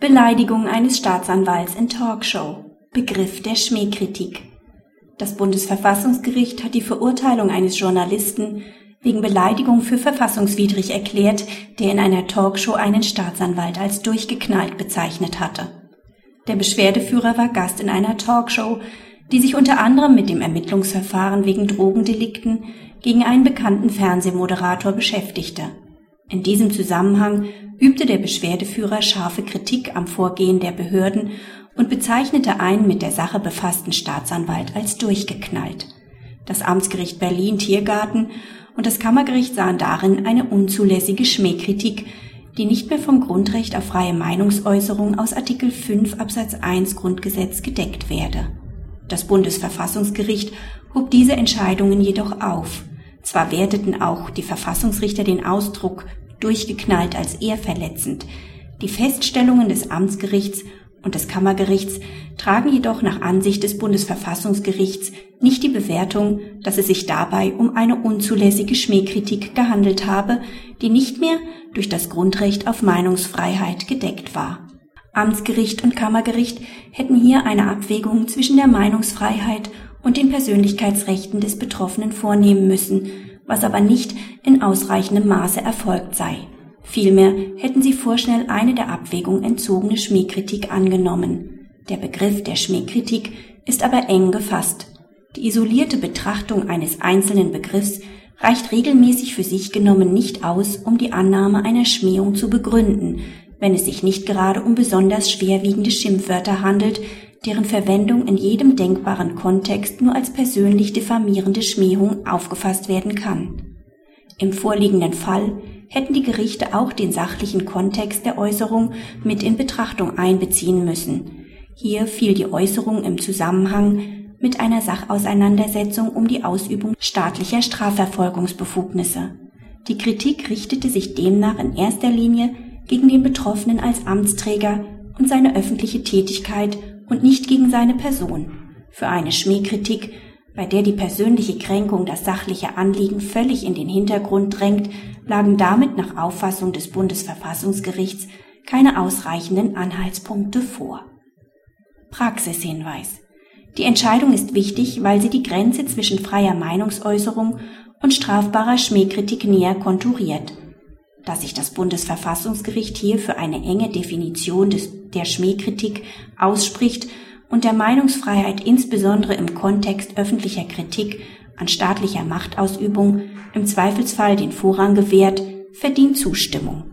Beleidigung eines Staatsanwalts in Talkshow. Begriff der Schmähkritik. Das Bundesverfassungsgericht hat die Verurteilung eines Journalisten wegen Beleidigung für verfassungswidrig erklärt, der in einer Talkshow einen Staatsanwalt als durchgeknallt bezeichnet hatte. Der Beschwerdeführer war Gast in einer Talkshow, die sich unter anderem mit dem Ermittlungsverfahren wegen Drogendelikten gegen einen bekannten Fernsehmoderator beschäftigte. In diesem Zusammenhang übte der Beschwerdeführer scharfe Kritik am Vorgehen der Behörden und bezeichnete einen mit der Sache befassten Staatsanwalt als durchgeknallt. Das Amtsgericht Berlin Tiergarten und das Kammergericht sahen darin eine unzulässige Schmähkritik, die nicht mehr vom Grundrecht auf freie Meinungsäußerung aus Artikel 5 Absatz 1 Grundgesetz gedeckt werde. Das Bundesverfassungsgericht hob diese Entscheidungen jedoch auf. Zwar werteten auch die Verfassungsrichter den Ausdruck durchgeknallt als eher verletzend. Die Feststellungen des Amtsgerichts und des Kammergerichts tragen jedoch nach Ansicht des Bundesverfassungsgerichts nicht die Bewertung, dass es sich dabei um eine unzulässige Schmähkritik gehandelt habe, die nicht mehr durch das Grundrecht auf Meinungsfreiheit gedeckt war. Amtsgericht und Kammergericht hätten hier eine Abwägung zwischen der Meinungsfreiheit und den Persönlichkeitsrechten des Betroffenen vornehmen müssen, was aber nicht in ausreichendem Maße erfolgt sei. Vielmehr hätten sie vorschnell eine der Abwägung entzogene Schmähkritik angenommen. Der Begriff der Schmähkritik ist aber eng gefasst. Die isolierte Betrachtung eines einzelnen Begriffs reicht regelmäßig für sich genommen nicht aus, um die Annahme einer Schmähung zu begründen, wenn es sich nicht gerade um besonders schwerwiegende Schimpfwörter handelt, deren Verwendung in jedem denkbaren Kontext nur als persönlich diffamierende Schmähung aufgefasst werden kann. Im vorliegenden Fall hätten die Gerichte auch den sachlichen Kontext der Äußerung mit in Betrachtung einbeziehen müssen. Hier fiel die Äußerung im Zusammenhang mit einer Sachauseinandersetzung um die Ausübung staatlicher Strafverfolgungsbefugnisse. Die Kritik richtete sich demnach in erster Linie gegen den Betroffenen als Amtsträger und seine öffentliche Tätigkeit und nicht gegen seine Person. Für eine Schmähkritik, bei der die persönliche Kränkung das sachliche Anliegen völlig in den Hintergrund drängt, lagen damit nach Auffassung des Bundesverfassungsgerichts keine ausreichenden Anhaltspunkte vor. Praxishinweis. Die Entscheidung ist wichtig, weil sie die Grenze zwischen freier Meinungsäußerung und strafbarer Schmähkritik näher konturiert. Dass sich das Bundesverfassungsgericht hier für eine enge Definition des, der Schmähkritik ausspricht und der Meinungsfreiheit insbesondere im Kontext öffentlicher Kritik an staatlicher Machtausübung im Zweifelsfall den Vorrang gewährt, verdient Zustimmung.